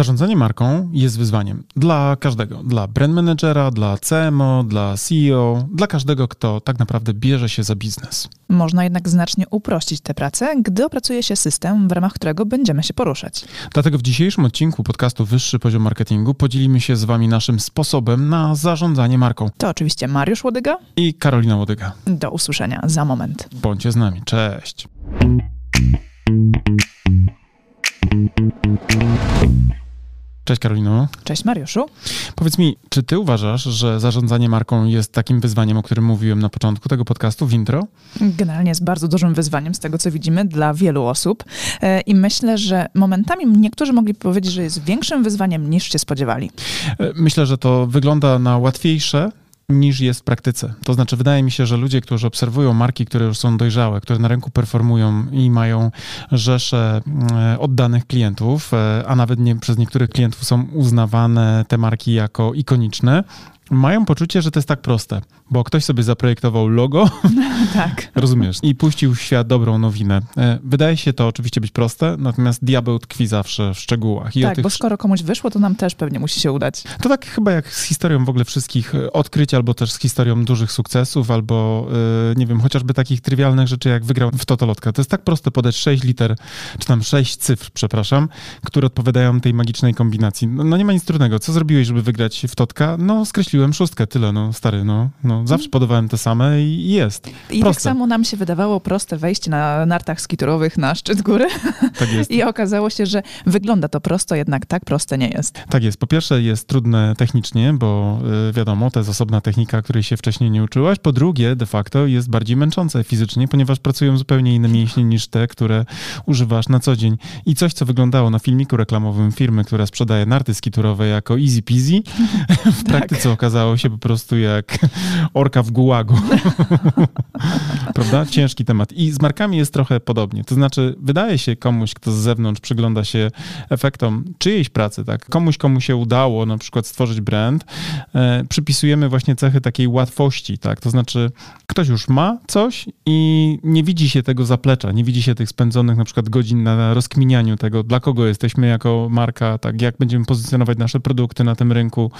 Zarządzanie marką jest wyzwaniem dla każdego, dla brand managera, dla CMO, dla CEO, dla każdego, kto tak naprawdę bierze się za biznes. Można jednak znacznie uprościć tę pracę, gdy opracuje się system, w ramach którego będziemy się poruszać. Dlatego w dzisiejszym odcinku podcastu Wyższy Poziom Marketingu podzielimy się z Wami naszym sposobem na zarządzanie marką. To oczywiście Mariusz Łodyga i Karolina Łodyga. Do usłyszenia za moment. Bądźcie z nami. Cześć. Cześć Karolino. Cześć Mariuszu. Powiedz mi, czy ty uważasz, że zarządzanie marką jest takim wyzwaniem, o którym mówiłem na początku tego podcastu w intro? Generalnie jest bardzo dużym wyzwaniem z tego, co widzimy dla wielu osób e, i myślę, że momentami niektórzy mogli powiedzieć, że jest większym wyzwaniem niż się spodziewali. E, myślę, że to wygląda na łatwiejsze niż jest w praktyce. To znaczy, wydaje mi się, że ludzie, którzy obserwują marki, które już są dojrzałe, które na rynku performują i mają rzesze e, oddanych klientów, e, a nawet nie, przez niektórych klientów są uznawane te marki jako ikoniczne, mają poczucie, że to jest tak proste, bo ktoś sobie zaprojektował logo, tak. rozumiesz, i puścił w świat dobrą nowinę. E, wydaje się to oczywiście być proste, natomiast diabeł tkwi zawsze w szczegółach. I tak, tych... bo skoro komuś wyszło, to nam też pewnie musi się udać. To tak chyba jak z historią w ogóle wszystkich e, odkryć, albo też z historią dużych sukcesów, albo e, nie wiem, chociażby takich trywialnych rzeczy, jak wygrał w Totolotka. To jest tak proste podać sześć liter, czy tam sześć cyfr, przepraszam, które odpowiadają tej magicznej kombinacji. No, no nie ma nic trudnego. Co zrobiłeś, żeby wygrać w Totka? No skreśliłem kupiłem szóstkę, tyle, no stary, no, no zawsze podawałem te same i jest. I tak proste. tak samo nam się wydawało proste wejście na nartach skiturowych na szczyt góry. Tak jest. I okazało się, że wygląda to prosto, jednak tak proste nie jest. Tak jest. Po pierwsze jest trudne technicznie, bo y, wiadomo, to jest osobna technika, której się wcześniej nie uczyłaś. Po drugie, de facto jest bardziej męczące fizycznie, ponieważ pracują zupełnie inne mięśnie niż te, które używasz na co dzień. I coś, co wyglądało na filmiku reklamowym firmy, która sprzedaje narty skiturowe jako easy peasy, w praktyce tak. okazało okazało się po prostu jak orka w gułagu. Prawda? Ciężki temat. I z markami jest trochę podobnie. To znaczy, wydaje się komuś, kto z zewnątrz przygląda się efektom czyjejś pracy, tak? Komuś, komu się udało na przykład stworzyć brand, e, przypisujemy właśnie cechy takiej łatwości, tak? To znaczy, ktoś już ma coś i nie widzi się tego zaplecza, nie widzi się tych spędzonych na przykład godzin na rozkminianiu tego, dla kogo jesteśmy jako marka, tak? Jak będziemy pozycjonować nasze produkty na tym rynku,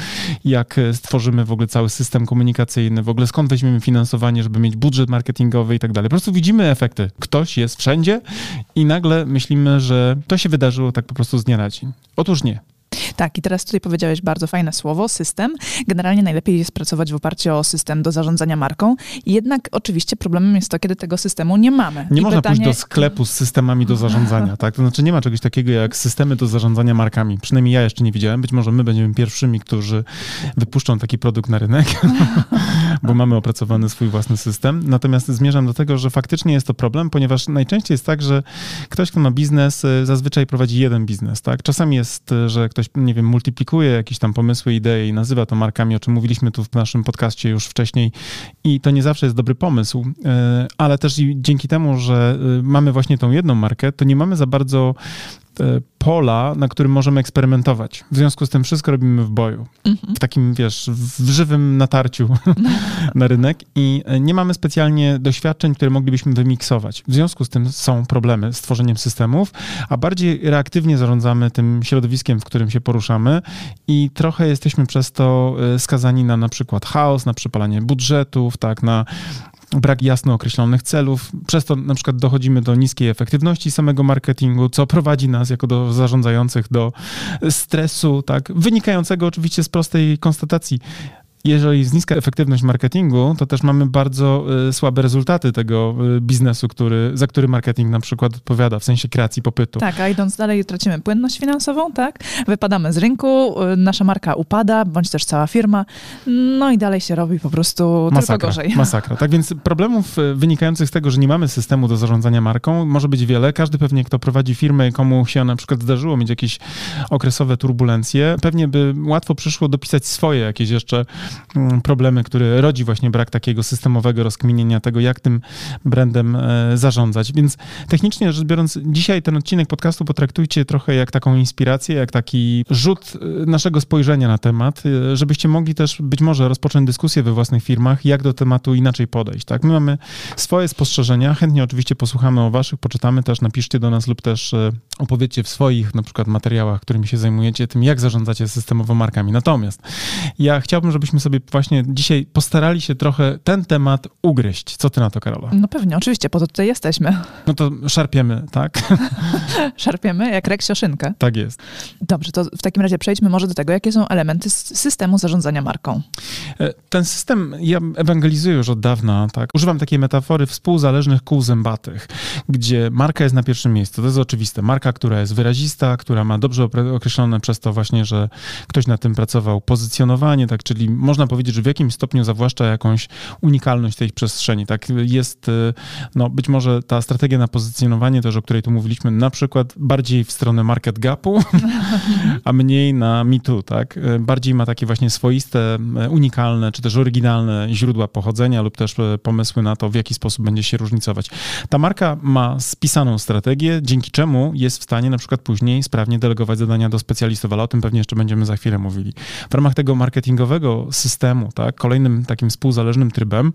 jak stworzyć tworzymy w ogóle cały system komunikacyjny, w ogóle skąd weźmiemy finansowanie, żeby mieć budżet marketingowy i tak dalej. Po prostu widzimy efekty. Ktoś jest wszędzie i nagle myślimy, że to się wydarzyło tak po prostu z dnia na dzień. Otóż nie. Tak, i teraz tutaj powiedziałeś bardzo fajne słowo, system. Generalnie najlepiej jest pracować w oparciu o system do zarządzania marką. Jednak oczywiście problemem jest to, kiedy tego systemu nie mamy. Nie I można pytanie... pójść do sklepu z systemami do zarządzania, tak? To znaczy nie ma czegoś takiego jak systemy do zarządzania markami. Przynajmniej ja jeszcze nie widziałem. Być może my będziemy pierwszymi, którzy wypuszczą taki produkt na rynek, bo mamy opracowany swój własny system. Natomiast zmierzam do tego, że faktycznie jest to problem, ponieważ najczęściej jest tak, że ktoś, kto ma biznes, y, zazwyczaj prowadzi jeden biznes, tak? Czasami jest, y, że ktoś nie wiem, multiplikuje jakieś tam pomysły, idee i nazywa to markami, o czym mówiliśmy tu w naszym podcaście już wcześniej i to nie zawsze jest dobry pomysł, e, ale też dzięki temu, że mamy właśnie tą jedną markę, to nie mamy za bardzo pola, na którym możemy eksperymentować. W związku z tym wszystko robimy w boju. Mhm. W takim, wiesz, w żywym natarciu na rynek i e, nie mamy specjalnie doświadczeń, które moglibyśmy wymiksować. W związku z tym są problemy z tworzeniem systemów, a bardziej reaktywnie zarządzamy tym środowiskiem, w którym się poruszamy i trochę jesteśmy przez to e, skazani na na przykład chaos, na przypalanie budżetów, tak, na brak jasno określonych celów. Przez to na przykład dochodzimy do niskiej efektywności samego marketingu, co prowadzi nas jako do zarządzających do stresu, tak, wynikającego oczywiście z prostej konstatacji jeżeli jest niska efektywność marketingu, to też mamy bardzo y, słabe rezultaty tego y, biznesu, który, za który marketing na przykład odpowiada, w sensie kreacji popytu. Tak, a idąc dalej tracimy płynność finansową, tak? Wypadamy z rynku, y, nasza marka upada, bądź też cała firma, no i dalej się robi po prostu masakra, tylko gorzej. Masakra. Tak więc problemów wynikających z tego, że nie mamy systemu do zarządzania marką, może być wiele. Każdy pewnie, kto prowadzi firmę, komu się na przykład zdarzyło mieć jakieś okresowe turbulencje, pewnie by łatwo przyszło dopisać swoje jakieś jeszcze problemy, które rodzi właśnie brak takiego systemowego rozkminienia tego, jak tym brandem e, zarządzać. Więc technicznie rzecz biorąc, dzisiaj ten odcinek podcastu potraktujcie trochę jak taką inspirację, jak taki rzut e, naszego spojrzenia na temat, e, żebyście mogli też być może rozpocząć dyskusję we własnych firmach, jak do tematu inaczej podejść. Tak? My mamy swoje spostrzeżenia, chętnie oczywiście posłuchamy o waszych, poczytamy też, napiszcie do nas lub też opowiedzcie w swoich na przykład materiałach, którymi się zajmujecie, tym jak zarządzacie systemowo markami. Natomiast ja chciałbym, żebyśmy sobie właśnie dzisiaj postarali się trochę ten temat ugryźć. Co ty na to, Karola? No pewnie, oczywiście, po to tutaj jesteśmy. No to szarpiemy, tak? szarpiemy jak reksioszynkę. Tak jest. Dobrze, to w takim razie przejdźmy może do tego, jakie są elementy systemu zarządzania marką. E, ten system ja ewangelizuję już od dawna, tak? Używam takiej metafory współzależnych kół zębatych, gdzie marka jest na pierwszym miejscu. To jest oczywiste. Marka, która jest wyrazista, która ma dobrze określone przez to właśnie, że ktoś na tym pracował, pozycjonowanie, tak? Czyli można powiedzieć, że w jakimś stopniu zawłaszcza jakąś unikalność tej przestrzeni, tak? Jest, y, no być może ta strategia na pozycjonowanie też, o której tu mówiliśmy, na przykład bardziej w stronę market gapu, a mniej na mitu, tak? Y, bardziej ma takie właśnie swoiste, y, unikalne, czy też oryginalne źródła pochodzenia lub też pomysły na to, w jaki sposób będzie się różnicować. Ta marka ma spisaną strategię, dzięki czemu jest w stanie na przykład później sprawnie delegować zadania do specjalistów, ale o tym pewnie jeszcze będziemy za chwilę mówili. W ramach tego marketingowego systemu, tak, kolejnym takim współzależnym trybem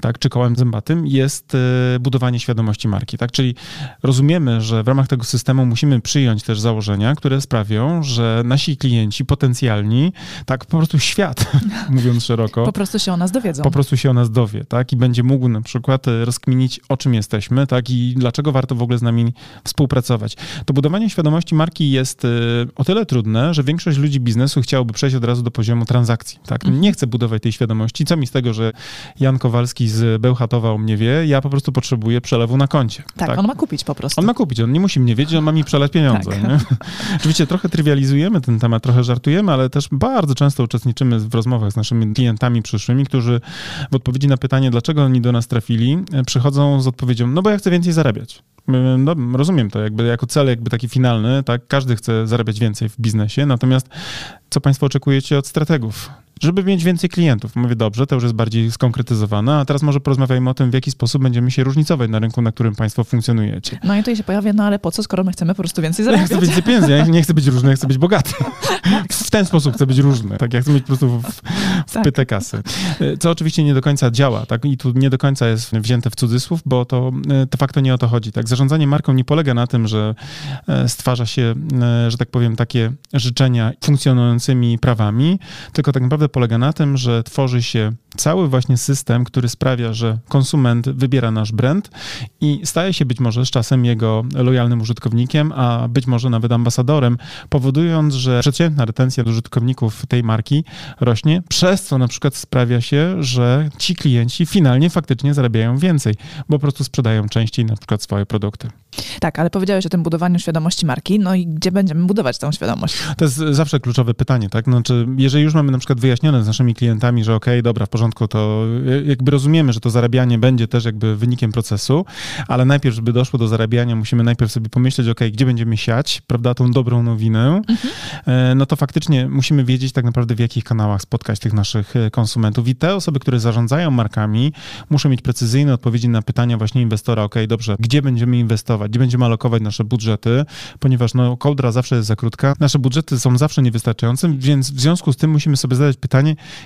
tak, czy kołem zębatym, jest e, budowanie świadomości marki. Tak? Czyli rozumiemy, że w ramach tego systemu musimy przyjąć też założenia, które sprawią, że nasi klienci potencjalni, tak po prostu świat, mówiąc szeroko, po prostu się o nas dowiedzą. Po prostu się o nas dowie, tak? I będzie mógł na przykład e, rozkminić, o czym jesteśmy, tak? I dlaczego warto w ogóle z nami współpracować. To budowanie świadomości marki jest e, o tyle trudne, że większość ludzi biznesu chciałoby przejść od razu do poziomu transakcji, tak? Mhm. Nie chce budować tej świadomości. Co mi z tego, że Jan Kowalski z Bełchatowa o mnie wie, ja po prostu potrzebuję przelewu na koncie. Tak, tak, on ma kupić po prostu. On ma kupić, on nie musi mnie wiedzieć, on ma mi przelać pieniądze. Tak. Oczywiście trochę trywializujemy ten temat, trochę żartujemy, ale też bardzo często uczestniczymy w rozmowach z naszymi klientami przyszłymi, którzy w odpowiedzi na pytanie, dlaczego oni do nas trafili, e, przychodzą z odpowiedzią, no bo ja chcę więcej zarabiać. No, rozumiem to jakby jako cel jakby taki finalny, tak? Każdy chce zarabiać więcej w biznesie, natomiast co Państwo oczekujecie od strategów? Żeby mieć więcej klientów. Mówię, dobrze, to już jest bardziej skonkretyzowane, a teraz może porozmawiajmy o tym, w jaki sposób będziemy się różnicować na rynku, na którym Państwo funkcjonujecie. No i tutaj się pojawia, no ale po co, skoro my chcemy po prostu więcej zarabiać? Ja chcę więcej pieniędzy, ja nie chcę być różny, ja chcę być bogaty. W ten sposób chcę być różny, tak, ja chcę mieć po prostu w, w tak. pytę kasy. Co oczywiście nie do końca działa, tak, i tu nie do końca jest wzięte w cudzysłów, bo to de facto nie o to chodzi, tak. Zarządzanie marką nie polega na tym, że e, stwarza się, e, że tak powiem, takie życzenia funkcjonującymi prawami, tylko tak naprawdę polega na tym, że tworzy się cały właśnie system, który sprawia, że konsument wybiera nasz brand i staje się być może z czasem jego lojalnym użytkownikiem, a być może nawet ambasadorem, powodując, że przeciętna retencja do użytkowników tej marki rośnie, przez co na przykład sprawia się, że ci klienci finalnie faktycznie zarabiają więcej, bo po prostu sprzedają częściej na przykład swoje produkty. Tak, ale powiedziałeś o tym budowaniu świadomości marki, no i gdzie będziemy budować tą świadomość? To jest zawsze kluczowe pytanie, tak? Znaczy, jeżeli już mamy na przykład wyjaśnione z naszymi klientami, że okej, okay, dobra, w porządku, to jakby rozumiemy, że to zarabianie będzie też jakby wynikiem procesu, ale najpierw, żeby doszło do zarabiania, musimy najpierw sobie pomyśleć, okej, okay, gdzie będziemy siać, prawda, tą dobrą nowinę, mhm. E, no to faktycznie musimy wiedzieć tak naprawdę, w jakich kanałach spotkać tych naszych e, konsumentów. I te osoby, które zarządzają markami, muszą mieć precyzyjne odpowiedzi na pytania właśnie inwestora, okej, okay, dobrze, gdzie będziemy inwestować, gdzie będziemy alokować nasze budżety, ponieważ no, kołdra zawsze jest za krótka, nasze budżety są zawsze niewystarczające, więc w związku z tym musimy sobie zadać pytanie,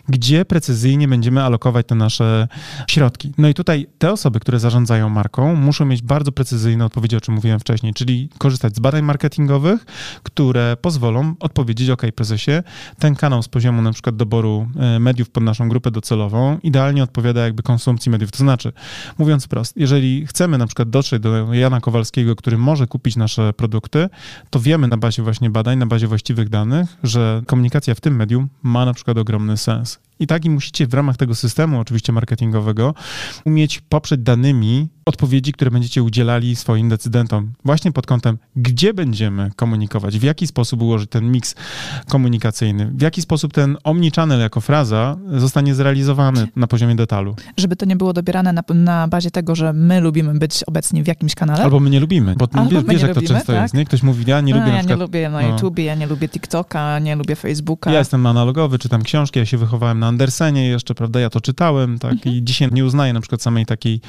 gdzie precyzyjnie będziemy alokować te nasze środki. No i tutaj te osoby, które zarządzają marką, muszą mieć bardzo precyzyjne odpowiedzi, o czym mówiłem wcześniej, czyli korzystać z badań marketingowych, które pozwolą odpowiedzieć, ok, prezesie, ten kanał z poziomu na przykład doboru e, mediów pod naszą grupę docelową idealnie odpowiada jakby konsumpcji mediów. To znaczy, mówiąc wprost, jeżeli chcemy na przykład dotrzeć do Jana Kowalskiego, który może kupić nasze produkty, to wiemy na bazie właśnie badań, na bazie właściwych danych, że komunikacja w tym medium ma na przykład ogromny sens. I tak i musicie w ramach tego systemu, oczywiście marketingowego, umieć poprzeć danymi odpowiedzi, które będziecie udzielali swoim decydentom. Właśnie pod kątem, gdzie będziemy komunikować, w jaki sposób ułożyć ten miks komunikacyjny, w jaki sposób ten omnichannel jako fraza zostanie zrealizowany na poziomie detalu. Żeby to nie było dobierane na, na bazie tego, że my lubimy być obecni w jakimś kanale. Albo my nie lubimy, bo Albo wiesz, wiesz jak lubimy, to często tak? jest, nie? Ktoś mówi, ja nie lubię A, ja przykład, nie lubię na no. YouTubie, ja nie lubię TikToka, nie lubię Facebooka. Ja jestem analogowy, czytam książki, ja się wychowałem na Andersenie jeszcze, prawda, ja to czytałem, tak, mhm. i dzisiaj nie uznaję na przykład samej takiej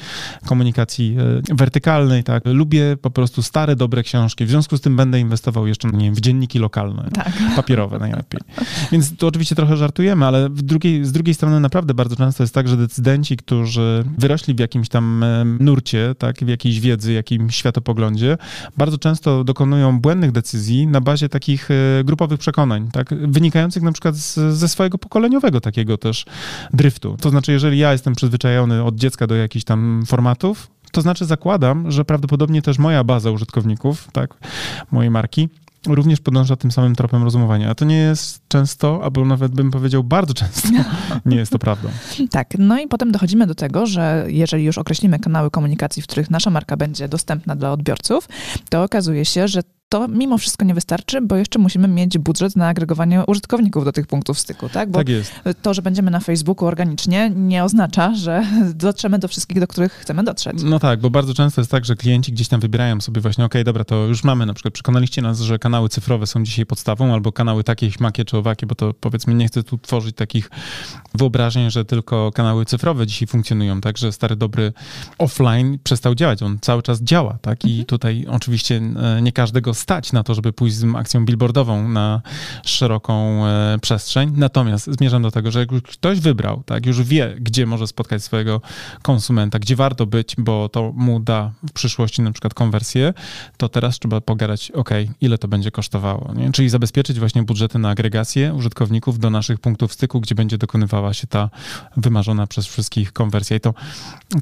komunikacji e, wertykalnej, tak. Lubię po prostu stare, dobre książki, w związku z tym będę inwestował jeszcze, nie wiem, w dzienniki lokalne, tak. papierowe najlepiej. Więc to oczywiście trochę żartujemy, ale drugiej, z drugiej strony naprawdę bardzo często jest tak, że decydenci, którzy wyrośli w jakimś tam e, nurcie, tak, w jakiejś wiedzy, jakimś światopoglądzie, bardzo często dokonują błędnych decyzji na bazie takich e, grupowych przekonań, tak, wynikających na przykład z, ze swojego pokoleniowego takiego też driftu. To znaczy, jeżeli ja jestem przyzwyczajony od dziecka do jakichś tam formatów, to znaczy zakładam, że prawdopodobnie też moja baza użytkowników, tak, mojej marki, również podąża tym samym tropem rozumowania. A to nie jest często, albo nawet bym powiedział bardzo często, nie jest to prawdą. Tak, no i potem dochodzimy do tego, że jeżeli już określimy kanały komunikacji, w których nasza marka będzie dostępna dla odbiorców, to okazuje się, że to mimo wszystko nie wystarczy, bo jeszcze musimy mieć budżet na agregowanie użytkowników do tych punktów styku, tak? Bo tak jest. to, że będziemy na Facebooku organicznie, nie oznacza, że dotrzemy do wszystkich, do których chcemy dotrzeć. No tak, bo bardzo często jest tak, że klienci gdzieś tam wybierają sobie właśnie, ok, dobra, to już mamy na przykład, przekonaliście nas, że kanały cyfrowe są dzisiaj podstawą, albo kanały takie, śmakie czy owakie, bo to powiedzmy nie chcę tu tworzyć takich wyobrażeń, że tylko kanały cyfrowe dzisiaj funkcjonują, tak, że stary, dobry offline przestał działać, on cały czas działa, tak, i mhm. tutaj oczywiście e, nie każdego stać na to, żeby pójść z akcją billboardową na szeroką e, przestrzeń. Natomiast zmierzam do tego, że jak już ktoś wybrał, tak, już wie, gdzie może spotkać swojego konsumenta, gdzie warto być, bo to mu da w przyszłości na przykład konwersję, to teraz trzeba pogadać, ok, ile to będzie kosztowało, nie? czyli zabezpieczyć właśnie budżety na agregację użytkowników do naszych punktów styku, gdzie będzie dokonywała się ta wymarzona przez wszystkich konwersja. I to,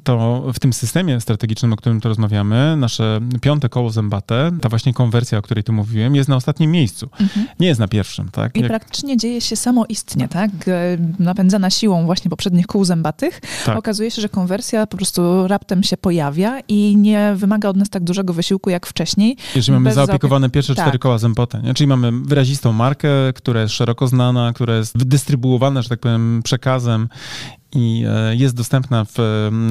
to w tym systemie strategicznym, o którym tu rozmawiamy, nasze piąte koło zębate, ta właśnie konwersja o której tu mówiłem, jest na ostatnim miejscu. Mhm. Nie jest na pierwszym, tak? I Jak... praktycznie dzieje się samoistnie, tak? Napędzana siłą właśnie poprzednich kół zębatych. Tak. Okazuje się, że konwersja po prostu raptem się pojawia i nie wymaga od nas tak dużego wysiłku jak wcześniej. Jeżeli mamy zaopiekowane pierwsze tak. cztery koła zębate, nie? czyli mamy wyrazistą markę, która jest szeroko znana, która jest wydystrybuowana, że tak powiem, przekazem i e, jest dostępna w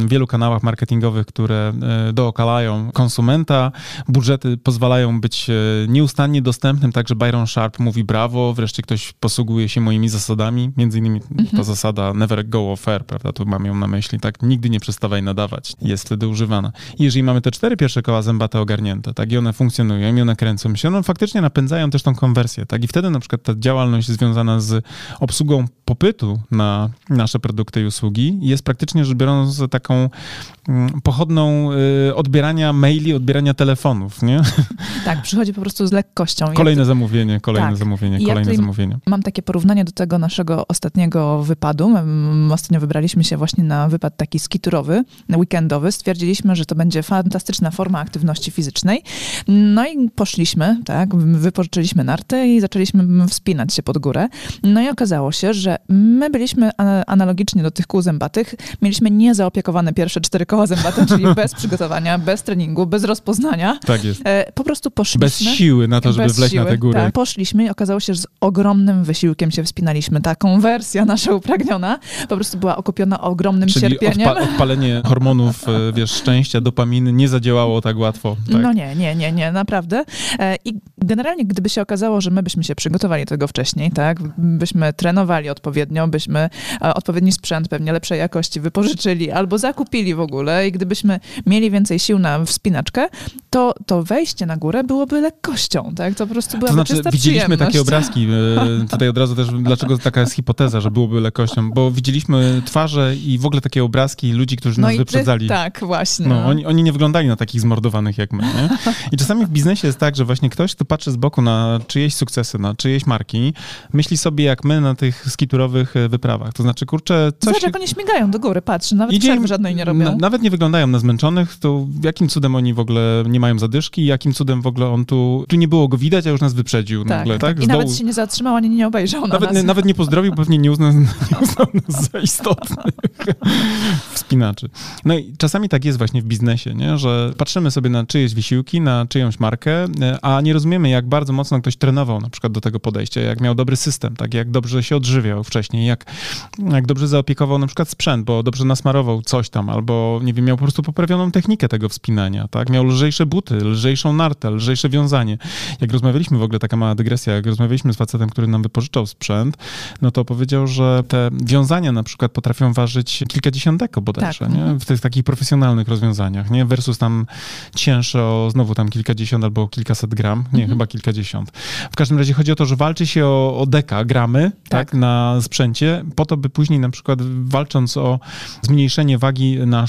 wielu kanałach marketingowych, które e, dookalają konsumenta. Budżety pozwalają być e, nieustannie dostępnym, także Byron Sharp mówi brawo, wreszcie ktoś posługuje się moimi zasadami, między innymi mhm. ta zasada never go off air, prawda, tu mam ją na myśli, tak, nigdy nie przestawaj nadawać, jest wtedy używana. I jeżeli mamy te cztery pierwsze koła zębate ogarnięte, tak, i one funkcjonują, i one kręcą się, no faktycznie napędzają też tą konwersję, tak, i wtedy na przykład ta działalność związana z obsługą popytu na nasze produkty i usługi. Jest praktycznie rzecz biorąc taką pochodną y, odbierania maili, odbierania telefonów, nie? Tak, przychodzi po prostu z lekkością. Kolejne zamówienie, kolejne tak. zamówienie, kolejne ja zamówienie. Mam takie porównanie do tego naszego ostatniego wypadu. Ostatnio wybraliśmy się właśnie na wypad taki skiturowy, weekendowy. Stwierdziliśmy, że to będzie fantastyczna forma aktywności fizycznej. No i poszliśmy, tak, wypożyczyliśmy narty i zaczęliśmy wspinać się pod górę. No i okazało się, że my byliśmy analogicznie do tych kół zębatych, mieliśmy niezaopiekowane pierwsze cztery koła czyli bez przygotowania, bez treningu, bez rozpoznania. Tak jest. E, po prostu poszliśmy. Bez siły na to, żeby wleźć siły, na te góry. Tak, poszliśmy i okazało się, że z ogromnym wysiłkiem się wspinaliśmy. Ta konwersja nasza upragniona po prostu była okupiona ogromnym czyli cierpieniem. Odpa odpalenie hormonów, e, wiesz, szczęścia, dopaminy nie zadziałało tak łatwo. Tak? No nie, nie, nie, nie, naprawdę. E, I generalnie, gdyby się okazało, że my byśmy się przygotowali do tego wcześniej, tak, byśmy trenowali odpowiednio, odpowiednio, byśmy e, odpowiedni sprzęt pewnie lepszej jakości wypożyczyli albo zakupili w ogóle i gdybyśmy mieli więcej sił na wspinaczkę, to, to wejście na górę byłoby lekkością, tak? To po prostu byłaby To znaczy, widzieliśmy takie obrazki, e, tutaj od razu też, dlaczego taka jest hipoteza, że byłoby lekkością, bo widzieliśmy twarze i w ogóle takie obrazki ludzi, którzy no nas wyprzedzali. Ty, tak, właśnie. No, oni, oni nie wyglądali na takich zmordowanych jak my, nie? I czasami w biznesie jest tak, że właśnie ktoś, kto patrzy z boku na czyjeś sukcesy, na czyjeś marki, myśli sobie jak my na tych skiturowych E, wyprawach. To znaczy, kurczę, coś... Zobacz, jak oni śmigają do góry, patrz, nawet Idzie przerwy żadnej nie robią. Na, nawet nie wyglądają na zmęczonych, to jakim cudem oni w ogóle nie mają zadyszki, jakim cudem w ogóle on tu... Tu nie było go widać, a już nas wyprzedził tak, nagle, tak? I nawet się nie zatrzymał, ani nie obejrzał nawet, nas. Nawet nie pozdrowił, pewnie nie uznał, nie uznał nas za istotnych wspinaczy. No i czasami tak jest właśnie w biznesie, nie? że patrzymy sobie na czyjeś wysiłki, na czyjąś markę, e, a nie rozumiemy, jak bardzo mocno ktoś trenował na przykład do tego podejścia, jak miał dobry system, tak jak dobrze się odżywiał wcześniej wcześniej, jak, jak dobrze zaopiekował na przykład sprzęt, bo dobrze nasmarował coś tam, albo nie wiem, miał po prostu poprawioną technikę tego wspinania, tak? Miał lżejsze buty, lżejszą nartę, lżejsze wiązanie. Jak rozmawialiśmy, w ogóle taka mała dygresja, jak rozmawialiśmy z facetem, który nam wypożyczał sprzęt, no to powiedział, że te wiązania na przykład potrafią ważyć kilkadziesiąt deko bodajże, Tak. nie? W tych takich profesjonalnych rozwiązaniach, nie? Versus tam cięższe o znowu tam kilkadziesiąt albo kilkaset gram, nie, chyba kilkadziesiąt. W każdym razie chodzi o to, że walczy się o, o deka, gramy, tak. Tak. na sprzęcie, po to, by później na przykład walcząc o zmniejszenie wagi na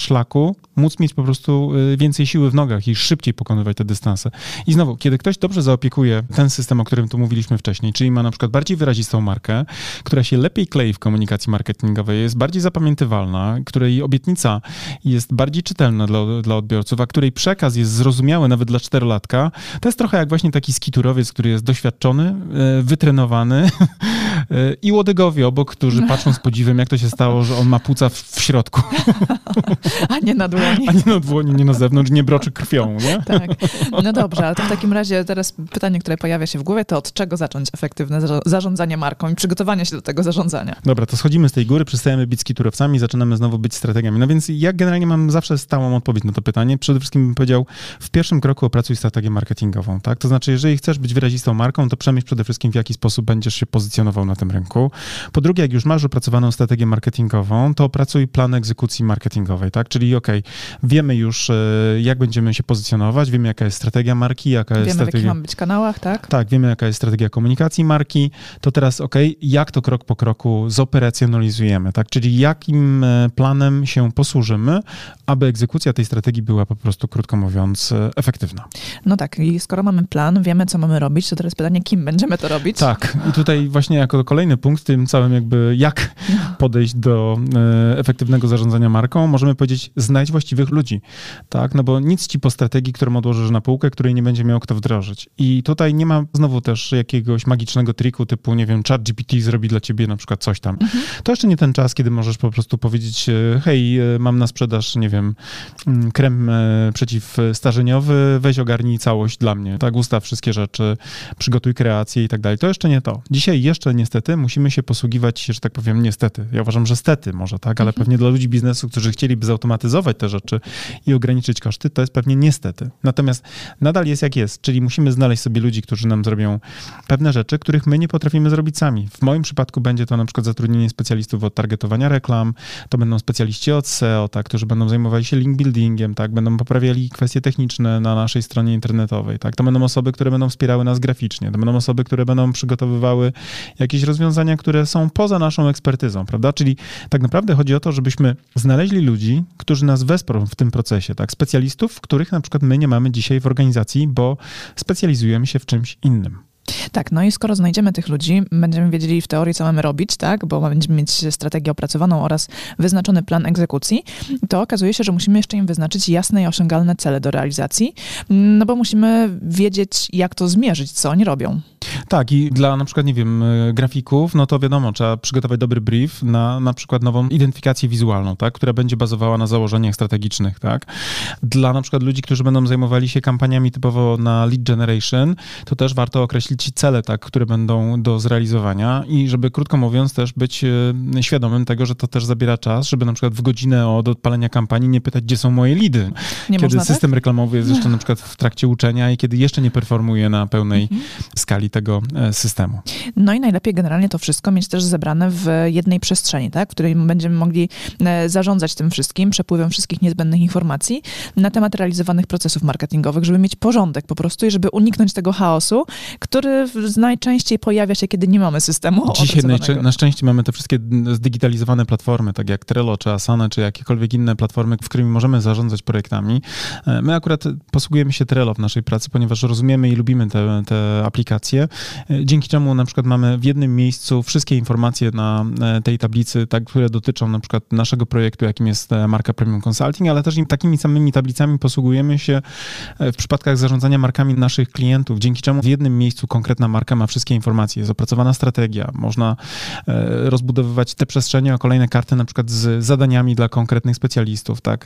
móc mieć po prostu y, więcej siły w nogach i szybciej pokonywać te dystanse. I znowu, kiedy ktoś dobrze zaopiekuje ten system, o którym tu mówiliśmy wcześniej, czyli ma na przykład bardziej wyrazistą markę, która się lepiej klei w komunikacji marketingowej, jest bardziej zapamiętywalna, której obietnica jest bardziej czytelna dla, dla odbiorców, a której przekaz jest zrozumiały nawet dla czterolatka, to jest trochę jak właśnie taki skiturowiec, który jest doświadczony, e, wytrenowany e, i łodygowie obok, którzy patrzą z podziwem, jak to się stało, że on ma płuca w, w środku, A nie na dłoni. a nie na dłoni, nie na zewnątrz, nie broczy krwią, nie? Tak. No dobrze, ale to w takim razie teraz pytanie, które pojawia się w głowie, to od czego zacząć efektywne zarządzanie marką i przygotowanie się do tego zarządzania? Dobra, to schodzimy z tej góry, przestajemy być skiturowcami, zaczynamy znowu być strategiami. No więc ja generalnie mam zawsze stałą odpowiedź na to pytanie. Przede wszystkim bym powiedział, w pierwszym kroku opracuj strategię marketingową, tak? To znaczy, jeżeli chcesz być wyrazistą marką, to przemyśl przede wszystkim, w jaki sposób będziesz się pozycjonował na tym rynku. Po drugie, jak już masz opracowaną strategię marketingową, to opracuj plan egzekucji marketingowej, tak? Czyli okej, wiemy już, e, jak będziemy się pozycjonować, wiemy, jaka jest strategia marki, jaka jest Wiemy, w jakich strategia... mamy być kanałach, tak? Tak, wiemy jaka jest strategia komunikacji marki, to teraz ok, jak to krok po kroku zoperacjonalizujemy, tak? Czyli jakim e, planem się posłużymy, aby egzekucja tej strategii była po prostu, krótko mówiąc, e, efektywna. No tak, i skoro mamy plan, wiemy, co mamy robić, to teraz pytanie, kim będziemy to robić? Tak, i tutaj właśnie jako kolejny punkt tym całym jakby jak podejść do efektywnego zarządzania marką, możemy powiedzieć znajdź właściwych ludzi, tak? No bo nic ci po strategii, którą odłożysz na półkę, której nie będzie miał kto wdrożyć. I tutaj nie ma znowu też jakiegoś magicznego triku typu, nie wiem, chat GPT zrobi dla ciebie na przykład coś tam. To jeszcze nie ten czas, kiedy możesz po prostu powiedzieć, e, hej, e, mam na sprzedaż, nie wiem, mm, krem e, przeciwstarzeniowy, weź ogarnij całość dla mnie, tak, ustaw wszystkie rzeczy, przygotuj kreację i tak dalej. To jeszcze nie to. Dzisiaj jeszcze niestety musimy się posługiwać, że tak powiem, niestety. Ja uważam, że stety może, tak, ale pewnie dla ludzi biznesu, którzy chcieliby zautomatyzować te rzeczy i ograniczyć koszty, to jest pewnie niestety. Natomiast nadal jest jak jest, czyli musimy znaleźć sobie ludzi, którzy nam zrobią pewne rzeczy, których my nie potrafimy zrobić sami. W moim przypadku będzie to na przykład zatrudnienie specjalistów od targetowania reklam, to będą specjaliści od SEO, tak, którzy będą zajmowali się link buildingiem, tak, będą poprawiali kwestie techniczne na naszej stronie internetowej, tak, to będą osoby, które będą wspierały nas graficznie, to będą osoby, które będą przygotowywały jakieś rozwiązania, które są poza naszą ekspertyzą, prawda, czyli tak naprawdę chodzi o to, żebyśmy znaleźli ludzi, którzy nas wesprą w tym procesie, tak, specjalistów, których na przykład my nie mamy dzisiaj w organizacji, bo specjalizujemy się w czymś innym. Tak, no i skoro znajdziemy tych ludzi, będziemy wiedzieli w teorii, co mamy robić, tak, bo będziemy mieć strategię opracowaną oraz wyznaczony plan egzekucji, to okazuje się, że musimy jeszcze im wyznaczyć jasne i osiągalne cele do realizacji, no bo musimy wiedzieć, jak to zmierzyć, co oni robią. Tak, i dla na przykład, nie wiem, y, grafików, no to wiadomo, trzeba przygotować dobry brief na na przykład nową identyfikację wizualną, tak, która będzie bazowała na założeniach strategicznych, tak. Dla na przykład ludzi, którzy będą zajmowali się kampaniami typowo na lead generation, to też warto określić cele, tak, które będą do zrealizowania i żeby, krótko mówiąc, też być y, świadomym tego, że to też zabiera czas, żeby na przykład w godzinę od odpalenia kampanii nie pytać, gdzie są moje lidy. Nie kiedy tak? system reklamowy jest jeszcze na przykład w trakcie uczenia i kiedy jeszcze nie performuje na pełnej Mhm. skali tego e, systemu. No i najlepiej generalnie to wszystko mieć też zebrane w jednej przestrzeni, tak? w której będziemy mogli e, zarządzać tym wszystkim, przepływem wszystkich niezbędnych informacji na temat realizowanych procesów marketingowych, żeby mieć porządek po prostu i żeby uniknąć tego chaosu, który najczęściej pojawia się, kiedy nie mamy systemu Dzisiaj na szczęście mamy te wszystkie zdigitalizowane platformy, tak jak Trello czy Asana, czy jakiekolwiek inne platformy, w którymi możemy zarządzać projektami. E, My akurat posługujemy się Trello w naszej pracy, ponieważ rozumiemy i lubimy te, te aplikacje, e, dzięki czemu na przykład mamy w jednym miejscu wszystkie informacje na e, tej tablicy, tak, które dotyczą na przykład naszego projektu, jakim jest e, marka Premium Consulting, ale też takimi samymi tablicami posługujemy się w przypadkach zarządzania markami naszych klientów, dzięki czemu w jednym miejscu konkretna marka ma wszystkie informacje, jest opracowana strategia, można rozbudowywać te przestrzenie o kolejne karty, na przykład z zadaniami dla konkretnych specjalistów, tak,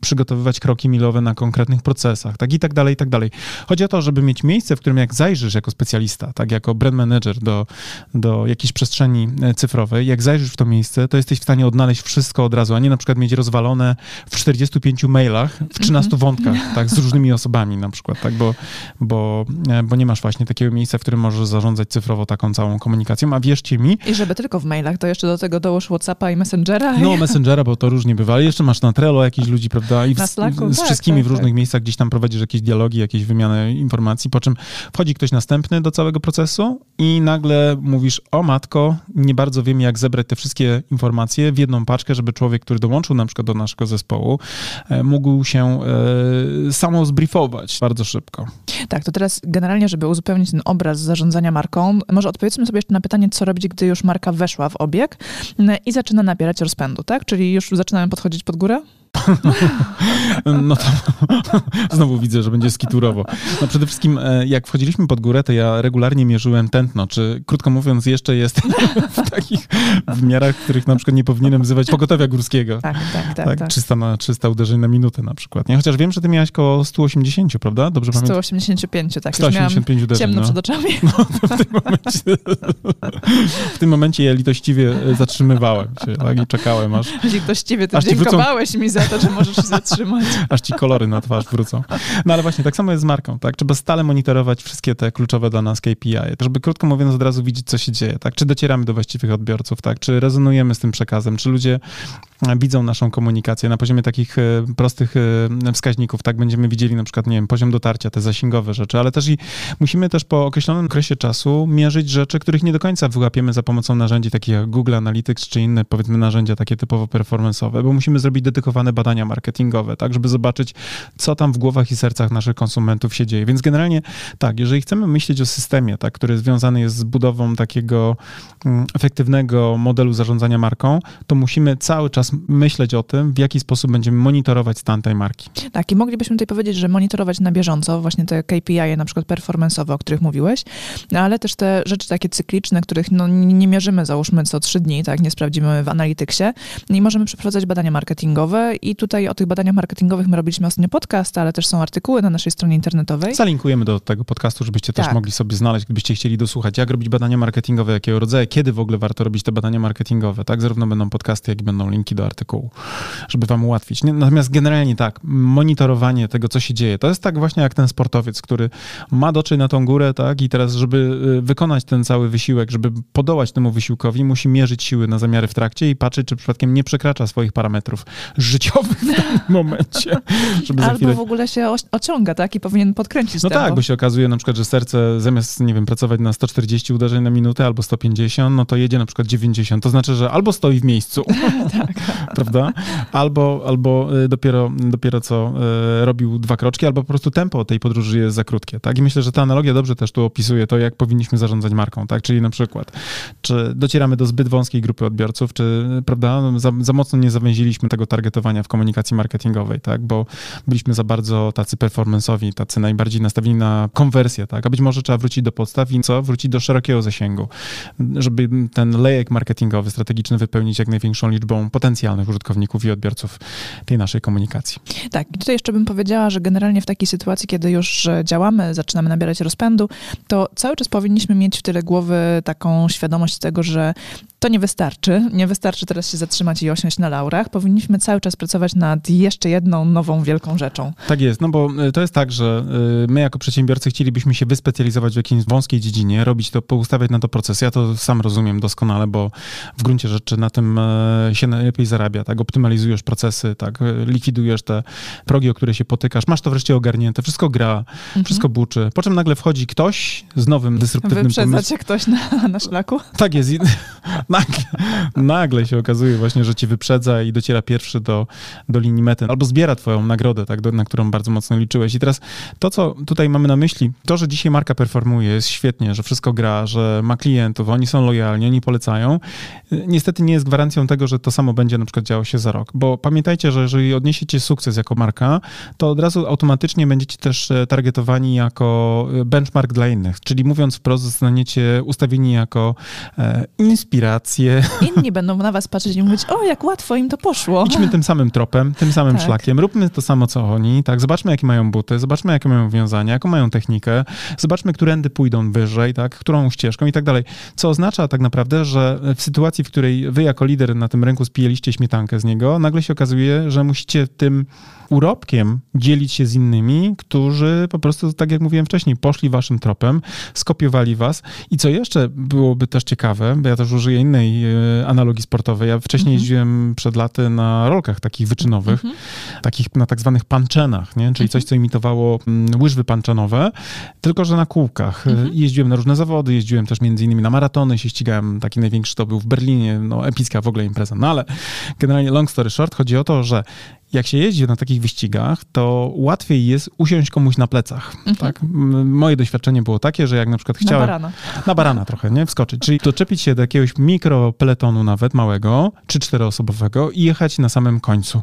przygotowywać kroki milowe na konkretnych procesach, tak i tak dalej, i tak dalej. Chodzi o to, żeby mieć miejsce, w którym jak zajrzysz jako specjalista specjalista, tak, jako brand manager do, do jakiejś przestrzeni e, cyfrowej, jak zajrzysz w to miejsce, to jesteś w stanie odnaleźć wszystko od razu, a nie na przykład mieć rozwalone w 45 mailach, w 13 mhm. wątkach, tak, z różnymi osobami na przykład, tak, bo, bo, e, bo nie masz właśnie takiego miejsca, w którym możesz zarządzać cyfrowo taką całą komunikacją, a wierzcie mi... I żeby tylko w mailach, to jeszcze do tego dołóż Whatsappa i Messengera. No, Messengera, bo to różnie bywa, ale jeszcze masz na Trello jakichś ludzi, prawda, i w, z tak, wszystkimi tak, w różnych tak. miejscach gdzieś tam prowadzisz jakieś dialogi, jakieś wymiany informacji, po czym wchodzi ktoś następny do całego procesu i nagle mówisz, o matko, nie bardzo wiem, jak zebrać te wszystkie informacje w jedną paczkę, żeby człowiek, który dołączył na przykład do naszego zespołu, e, mógł się e, samo zbriefować bardzo szybko. Tak, to teraz generalnie, żeby uzupełnić ten obraz zarządzania marką, może odpowiedzmy sobie jeszcze na pytanie, co robić, gdy już marka weszła w obieg i zaczyna nabierać rozpędu, tak? Czyli już zaczynamy podchodzić pod górę? No to znowu widzę, że będzie skiturowo. No przede wszystkim e, jak wchodziliśmy pod górę, to ja regularnie mierzyłem tętno, czy krótko mówiąc jeszcze jest w takich wymiarach, których na przykład nie powinienem wzywać pogotowia górskiego. Tak, tak, tak. tak, 300, na, 300 uderzeń na minutę na przykład. Nie? Chociaż wiem, że ty miałeś około 180, prawda? Dobrze 185, pamiętam? tak. 185 uderzeń. Ciemno no. przed oczami. No, w, tym momencie, w tym momencie ja litościwie zatrzymywałem się tak? i czekałem aż... Litościwie, ty aż dziękowałeś wrócą... mi za to, że możesz się zatrzymać. Aż ci kolory na twarz wrócą. No ale właśnie, tak samo jest z marką, tak? Trzeba stale monitorować wszystkie te kluczowe dla nas KPI, żeby krótko mówiąc od razu widzieć, co się dzieje, tak? Czy docieramy do właściwych odbiorców, tak? Czy rezonujemy z tym przekazem, czy ludzie widzą naszą komunikację na poziomie takich e, prostych e, wskaźników, tak? Będziemy widzieli na przykład, nie wiem, poziom dotarcia, te zasięgowe rzeczy, ale też i musimy też po określonym okresie czasu mierzyć rzeczy, których nie do końca wyłapiemy za pomocą narzędzi takich jak Google Analytics, czy inne, powiedzmy, narzędzia takie typowo performance'owe, bo musimy zrobić dedykowane badania marketingowe, tak, żeby zobaczyć, co tam w głowach i sercach naszych konsumentów się dzieje. Więc generalnie tak, jeżeli chcemy myśleć o systemie, tak, który związany jest z budową takiego mm, efektywnego modelu zarządzania marką, to musimy cały czas myśleć o tym, w jaki sposób będziemy monitorować stan tej marki. Tak, i moglibyśmy tutaj powiedzieć, że monitorować na bieżąco właśnie te KPI, na przykład performance'owe, o których mówiłeś, ale też te rzeczy takie cykliczne, których no, nie mierzymy, załóżmy, co trzy dni, tak, nie sprawdzimy w analityksie i możemy przeprowadzać badania marketingowe i tutaj o tych badaniach marketingowych my robiliśmy ostatnio podcast, ale też są artykuły na naszej stronie internetowej. Zalinkujemy do tego podcastu, żebyście tak. też mogli sobie znaleźć, gdybyście chcieli dosłuchać, jak robić badania marketingowe, jakiego rodzaju, kiedy w ogóle warto robić te badania marketingowe, tak? Zarówno będą podcasty, jak i będą linki do artykułu, żeby wam ułatwić. Natomiast generalnie tak, monitorowanie tego, co się dzieje, to jest tak właśnie jak ten sportowiec, który ma dotrzeć na tą górę, tak? I teraz, żeby y, wykonać ten cały wysiłek, żeby podołać temu wysiłkowi, musi mierzyć siły na zamiary w trakcie i patrzeć, czy przypadkiem nie przekracza swoich parametrów życiowych w danym momencie. Żeby Albo chwilę... w ogóle się ociąga, tak? I powinien podkręcić No tempo. tak, bo się okazuje na przykład, że serce zamiast, nie wiem, pracować na 140 uderzeń na minutę albo 150, no to jedzie na przykład 90. To znaczy, że albo stoi w miejscu, tak. Prawda? Albo, albo y, dopiero, dopiero co y, robił dwa kroczki, albo po prostu tempo tej podróży jest za krótkie, tak? I myślę, że ta analogia dobrze też tu opisuje to, jak powinniśmy zarządzać marką, tak? Czyli na przykład, czy docieramy do zbyt wąskiej grupy odbiorców, czy, prawda, za, za mocno nie zawęziliśmy tego targetowania w komunikacji marketingowej, tak? Bo byliśmy za bardzo tacy performanceowi, tacy najbardziej nastawieni na konwersję, tak? A być może trzeba wrócić do podstaw i co? Wrócić do szerokiego zasięgu, żeby ten lejek marketingowy, strategiczny wypełnić jak największą liczbą potencjalnych użytkowników i odbiorców tej naszej komunikacji. Tak, i tutaj jeszcze bym powiedziała, że generalnie w takiej sytuacji, kiedy już działamy, zaczynamy nabierać rozpędu, to cały czas powinniśmy mieć w tyle głowy taką świadomość tego, że to nie wystarczy. Nie wystarczy teraz się zatrzymać i osiąść na laurach. Powinniśmy cały czas pracować nad jeszcze jedną nową wielką rzeczą. Tak jest, no bo y, to jest tak, że y, my jako przedsiębiorcy chcielibyśmy się wyspecjalizować w jakiejś wąskiej dziedzinie, robić to, poustawiać na to proces. Ja to sam rozumiem doskonale, bo w gruncie rzeczy na tym y, się najlepiej zarabia, tak? Optymalizujesz procesy, tak? Likwidujesz te progi, o które się potykasz, masz to wreszcie ogarnięte, wszystko gra, mhm. wszystko buczy. Po czym nagle wchodzi ktoś z nowym, dysruptywnym pomysłem. Wyprzedza cię ktoś na, na szlaku? Tak jest. nagle, nagle się okazuje właśnie, że ci wyprzedza i dociera pierwszy do, do linii mety, albo zbiera twoją nagrodę, tak, do, na którą bardzo mocno liczyłeś. I teraz to, co tutaj mamy na myśli, to, że dzisiaj marka performuje, jest świetnie, że wszystko gra, że ma klientów, oni są lojalni, oni polecają, niestety nie jest gwarancją tego, że to samo będzie na przykład działo się za rok, bo pamiętajcie, że jeżeli odniesiecie sukces jako marka, to od razu automatycznie będziecie też e, targetowani jako e, benchmark dla innych, czyli mówiąc wprost, zostaniecie ustawieni jako e, Inni będą na was patrzeć i mówić, o, jak łatwo im to poszło. Idźmy tym samym tropem, tym samym Tak. szlakiem, róbmy to samo, co oni, tak, zobaczmy, jakie mają buty, zobaczmy, jakie mają wiązania, jaką mają technikę, zobaczmy, którędy pójdą wyżej, tak, którą ścieżką i tak dalej. Co oznacza tak naprawdę, że w sytuacji, w której wy jako lider na tym rynku spijeliście śmietankę z niego, nagle się okazuje, że musicie tym urobkiem dzielić się z innymi, którzy po prostu, tak jak mówiłem wcześniej, poszli waszym tropem, skopiowali was. I co jeszcze byłoby też ciekawe, bo ja też użyję innej e, analogii sportowej. Ja wcześniej Mhm. jeździłem przed laty na rolkach takich wyczynowych, Mhm. takich na tak zwanych panczenach, nie? czyli coś, co imitowało mm, łyżwy panczenowe, tylko że na kółkach. E, Mhm. Jeździłem na różne zawody, jeździłem też między innymi na maratony, się ścigałem, taki największy to był w Berlinie, no epicka w ogóle impreza. No ale generalnie long story short, chodzi o to, że jak się jeździ na takich wyścigach, to łatwiej jest usiąść komuś na plecach. Mhm. Tak? Moje doświadczenie było takie, że jak na przykład Na chciałem barana. na barana trochę, nie? Wskoczyć. Czyli doczepić się do jakiegoś mikropeletonu nawet małego, czy czteroosobowego i jechać na samym końcu.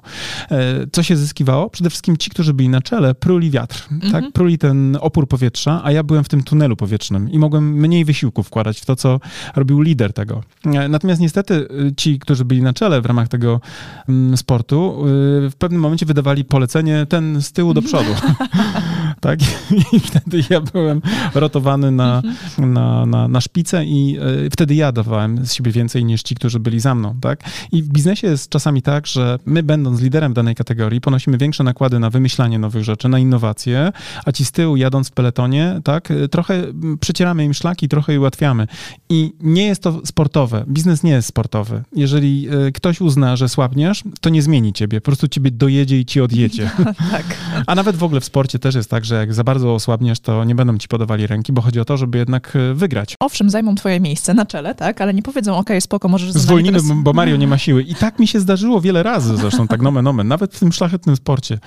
E, Co się zyskiwało? Przede wszystkim ci, którzy byli na czele, pruli wiatr, tak? Pruli ten opór powietrza, a ja byłem w tym tunelu powietrznym i mogłem mniej wysiłku wkładać w to, co robił lider tego. E, Natomiast niestety y, ci, którzy byli na czele w ramach tego mm, sportu, y, w pewnym momencie wydawali polecenie ten z tyłu do przodu. tak? I wtedy ja byłem rotowany na, na, na, na szpicę i e, wtedy ja dawałem z siebie więcej niż ci, którzy byli za mną, tak? I w biznesie jest czasami tak, że my będąc liderem danej kategorii ponosimy większe nakłady na wymyślanie nowych rzeczy, na innowacje, a ci z tyłu jadąc w peletonie, tak, e, trochę przecieramy im szlaki, trochę je ułatwiamy. I nie jest to sportowe. Biznes nie jest sportowy. Jeżeli e, ktoś uzna, że słabniesz, to nie zmieni ciebie. Po prostu ciebie dojedzie i ci odjedzie. tak. A nawet w ogóle w sporcie też jest tak, że jak za bardzo osłabniesz, to nie będą ci podawali ręki, bo chodzi o to, żeby jednak e, wygrać. Owszem, zajmą twoje miejsce na czele, tak? Ale nie powiedzą, okej, spoko, możesz Zwolnimy, teraz... bo Mario nie ma siły. I tak mi się zdarzyło wiele razy zresztą, tak nomen omen, nawet w tym szlachetnym sporcie.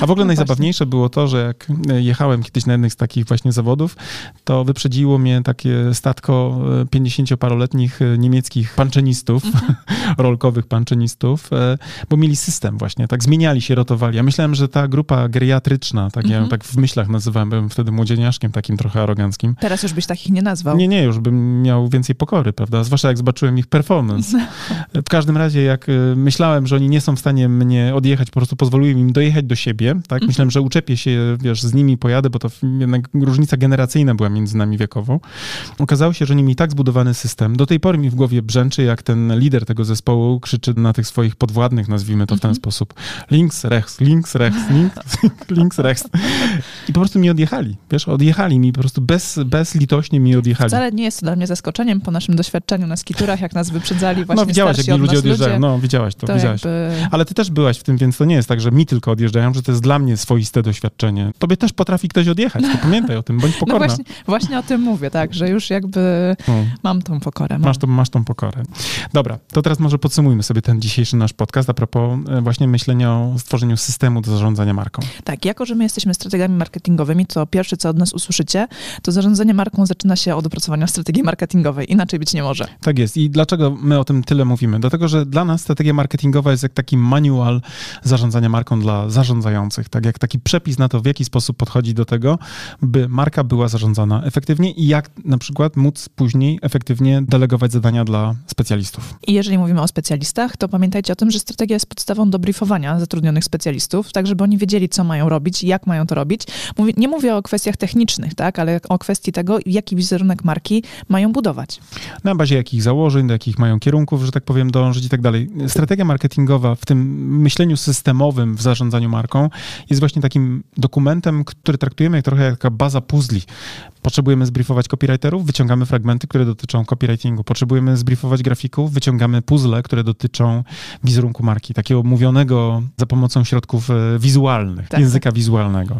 A w ogóle No najzabawniejsze było to, że jak e, jechałem kiedyś na jednych z takich właśnie zawodów, to wyprzedziło mnie takie statko e, 50-paroletnich e, niemieckich panczenistów, Mhm. rolkowych panczenistów, e, bo mieli system właśnie, tak zmieniali się, rotowali. Ja myślałem, że ta grupa geriatryczna, tak ja Mhm. tak w myślach nazywałem, byłem wtedy młodzieniaszkiem takim trochę aroganckim, Teraz już byś takich nie nazwał. nie, nie, już bym miał więcej pokory, prawda? Zwłaszcza jak zobaczyłem ich performance. W każdym razie, jak y, myślałem, że oni nie są w stanie mnie odjechać, po prostu pozwoliłem im dojechać do siebie, tak? Myślałem, że uczepię się, wiesz, z nimi pojadę, bo to jednak różnica generacyjna była między nami wiekową. Okazało się, że oni mieli tak zbudowany system. Do tej pory mi w głowie brzęczy, jak ten lider tego zespołu krzyczy na tych swoich podwładnych, nazwijmy to w ten sposób. Links, rechts, links, rechts, links, links, rechts. I po prostu mi odjechali, wiesz, odjechali mi po prostu bez, bezlitośnie mi odjechali. Wcale nie jest to dla mnie zaskoczeniem po naszym doświadczeniu na skiturach, jak nas wyprzedzali właśnie No widziałaś, jak mi od ludzie odjeżdżają. ludzie. No widziałaś to, To widziałaś. jakby... Ale ty też byłaś w tym, więc to nie jest tak, że mi tylko odjeżdżają, że to jest dla mnie swoiste doświadczenie. Tobie też potrafi ktoś odjechać, to pamiętaj o tym, bądź No pokorna. właśnie, właśnie o tym mówię, tak, że już jakby No, mam tą pokorę. Mam. masz, tą, masz tą pokorę. Dobra, to teraz może podsumujmy sobie ten dzisiejszy nasz podcast a propos e, właśnie myślenia o stworzeniu systemu do zarządzania marką. Tak, jako że my jesteśmy strategami marketingowymi, to pierwsze, co od nas usłyszycie, to zarządzanie marką zaczyna się od opracowania strategii marketingowej. Inaczej być nie może. Tak jest. I dlaczego my o tym tyle mówimy? Dlatego, że dla nas strategia marketingowa jest jak taki manual zarządzania marką dla zarządzających. Tak jak taki przepis na to, w jaki sposób podchodzi do tego, by marka była zarządzana efektywnie i jak na przykład móc później efektywnie delegować zadania dla specjalistów. I jeżeli mówimy o specjalistach, to pamiętajcie o tym, że strategia jest podstawą do briefowania zatrudnionych specjalistów, tak żeby oni wiedzieli, co mają robić, jak mają to robić. Mówię, nie mówię o kwestiach technicznych, tak, ale o kwestii tego, jaki wizerunek marki mają budować. Na bazie jakich założeń, do jakich mają kierunków, że tak powiem, dążyć i tak dalej. Strategia marketingowa w tym myśleniu systemowym w zarządzaniu marką jest właśnie takim dokumentem, który traktujemy jak trochę jak taka baza puzli. Potrzebujemy zbriefować copywriterów, wyciągamy fragmenty, które dotyczą copywritingu. Potrzebujemy zbriefować grafików, wyciągamy puzzle, które dotyczą wizerunku marki, takiego mówionego za pomocą środków e, wizualnych, Tak. języka wizualnego.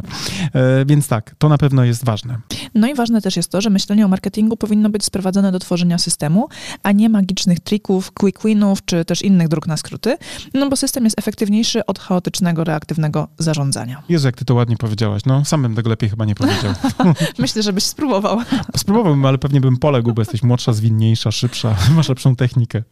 E, Więc tak, to na pewno jest ważne. No i ważne też jest to, że myślenie o marketingu powinno być sprowadzone do tworzenia systemu, a nie magicznych trików, quick winów, czy też innych dróg na skróty, no bo system jest efektywniejszy od chaotycznego, reaktywnego zarządzania. Jezu, jak ty to ładnie powiedziałaś. No, sam bym tego lepiej chyba nie powiedział. Myślę, żebyś spróbował. Spróbowałbym, ale pewnie bym poległ, bo jesteś młodsza, zwinniejsza, szybsza, masz lepszą technikę.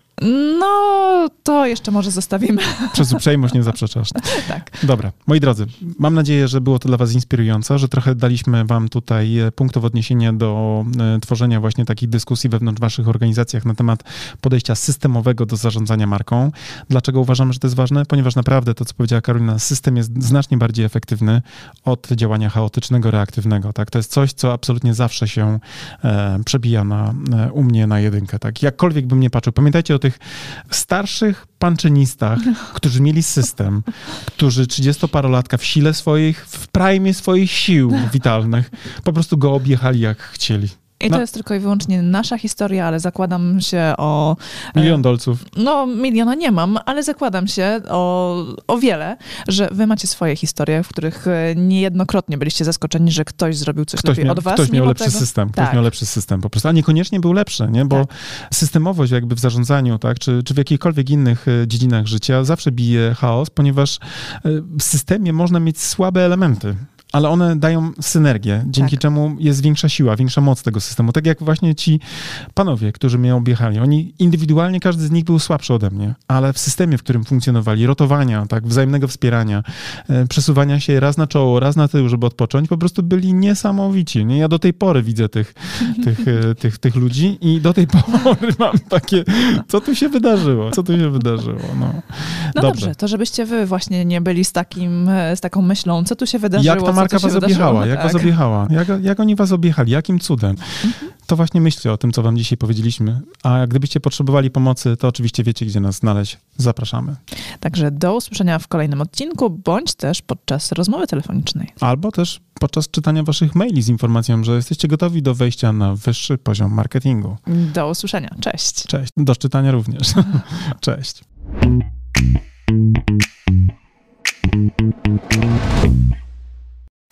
No, to jeszcze może zostawimy. Przez uprzejmość nie zaprzeczasz. tak. Dobra, moi drodzy, mam nadzieję, że było to dla was inspirujące, że trochę daliśmy wam tutaj e, punktów odniesienia do e, tworzenia właśnie takich dyskusji wewnątrz waszych organizacjach na temat podejścia systemowego do zarządzania marką. Dlaczego uważamy, że to jest ważne? Ponieważ naprawdę to, co powiedziała Karolina, system jest znacznie bardziej efektywny od działania chaotycznego, reaktywnego. Tak? To jest coś, co absolutnie zawsze się e, przebija na, u mnie na jedynkę. Tak? Jakkolwiek bym nie patrzył. Pamiętajcie o tych starszych panczynistach, którzy mieli system, którzy 30-parolatka w sile swoich, w prime swoich sił witalnych, po prostu go objechali jak chcieli. I No. to jest tylko i wyłącznie nasza historia, ale zakładam się o. e, Milion dolców. No, miliona nie mam, ale zakładam się o, o wiele, że wy macie swoje historie, w których e, niejednokrotnie byliście zaskoczeni, że ktoś zrobił coś Ktoś lepiej miał, od was. ktoś miał lepszy tego- system, ktoś Tak. miał lepszy system po prostu, a niekoniecznie był lepszy, nie? Bo Tak. systemowość jakby w zarządzaniu, tak, czy, czy w jakichkolwiek innych e, dziedzinach życia zawsze bije chaos, ponieważ w systemie można mieć słabe elementy. Ale one dają synergię, dzięki Tak. czemu jest większa siła, większa moc tego systemu. Tak jak właśnie ci panowie, którzy mnie objechali. Oni indywidualnie, każdy z nich był słabszy ode mnie, ale w systemie, w którym funkcjonowali, rotowania, tak, wzajemnego wspierania, e, przesuwania się raz na czoło, raz na tył, żeby odpocząć, po prostu byli niesamowici. Nie? Ja do tej pory widzę tych, tych, e, tych, tych ludzi i do tej pory mam takie, co tu się wydarzyło? Co tu się wydarzyło? No, No Dobrze. dobrze, to żebyście wy właśnie nie byli z, takim, e, z taką myślą, co tu się wydarzyło. Jak się was objechała? Jak tak. was objechała? Jak, jak oni was objechali? Jakim cudem? To właśnie myślcie o tym, co wam dzisiaj powiedzieliśmy. A gdybyście potrzebowali pomocy, to oczywiście wiecie, gdzie nas znaleźć. Zapraszamy. Także do usłyszenia w kolejnym odcinku, bądź też podczas rozmowy telefonicznej. Albo też podczas czytania waszych maili z informacją, że jesteście gotowi do wejścia na wyższy poziom marketingu. Do usłyszenia. Cześć. Cześć. Do czytania również. Cześć.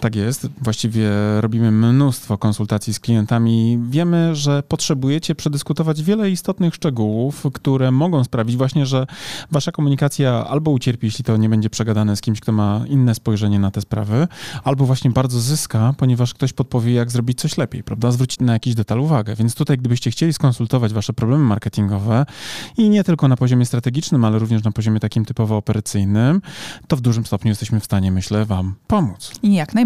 Tak jest. Właściwie robimy mnóstwo konsultacji z klientami. Wiemy, że potrzebujecie przedyskutować wiele istotnych szczegółów, które mogą sprawić właśnie, że wasza komunikacja albo ucierpi, jeśli to nie będzie przegadane z kimś, kto ma inne spojrzenie na te sprawy, albo właśnie bardzo zyska, ponieważ ktoś podpowie, jak zrobić coś lepiej, prawda? Zwrócić na jakiś detal uwagę. Więc tutaj, gdybyście chcieli skonsultować wasze problemy marketingowe i nie tylko na poziomie strategicznym, ale również na poziomie takim typowo operacyjnym, to w dużym stopniu jesteśmy w stanie, myślę, wam pomóc. Jak najbardziej.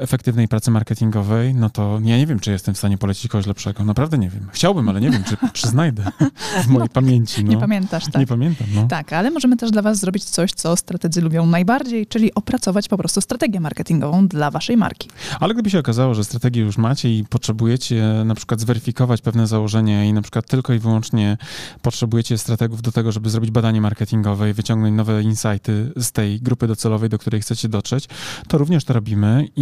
efektywnej pracy marketingowej, no to ja nie wiem, czy jestem w stanie polecić kogoś lepszego. Naprawdę nie wiem. Chciałbym, ale nie wiem, czy, czy znajdę w mojej pamięci. No. Nie pamiętasz, tak? Nie pamiętam, no. Tak, ale możemy też dla Was zrobić coś, co strategzy lubią najbardziej, czyli opracować po prostu strategię marketingową dla Waszej marki. Ale gdyby się okazało, że strategię już macie i potrzebujecie na przykład zweryfikować pewne założenia i na przykład tylko i wyłącznie potrzebujecie strategów do tego, żeby zrobić badanie marketingowe i wyciągnąć nowe insighty z tej grupy docelowej, do której chcecie dotrzeć, to również to robimy i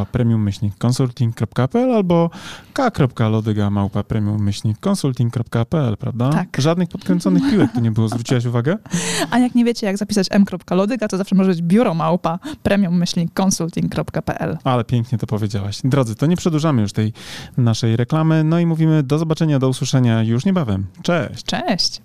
premium consulting.pl albo k.lodyga małpa premium consulting.pl, prawda? Tak. Żadnych podkręconych piłek tu nie było. Zwróciłaś uwagę? A jak nie wiecie, jak zapisać m.lodyga, to zawsze może być biuro małpa premium consulting.pl. Ale pięknie to powiedziałaś. Drodzy, to nie przedłużamy już tej naszej reklamy. No i mówimy do zobaczenia, do usłyszenia już niebawem. Cześć. Cześć.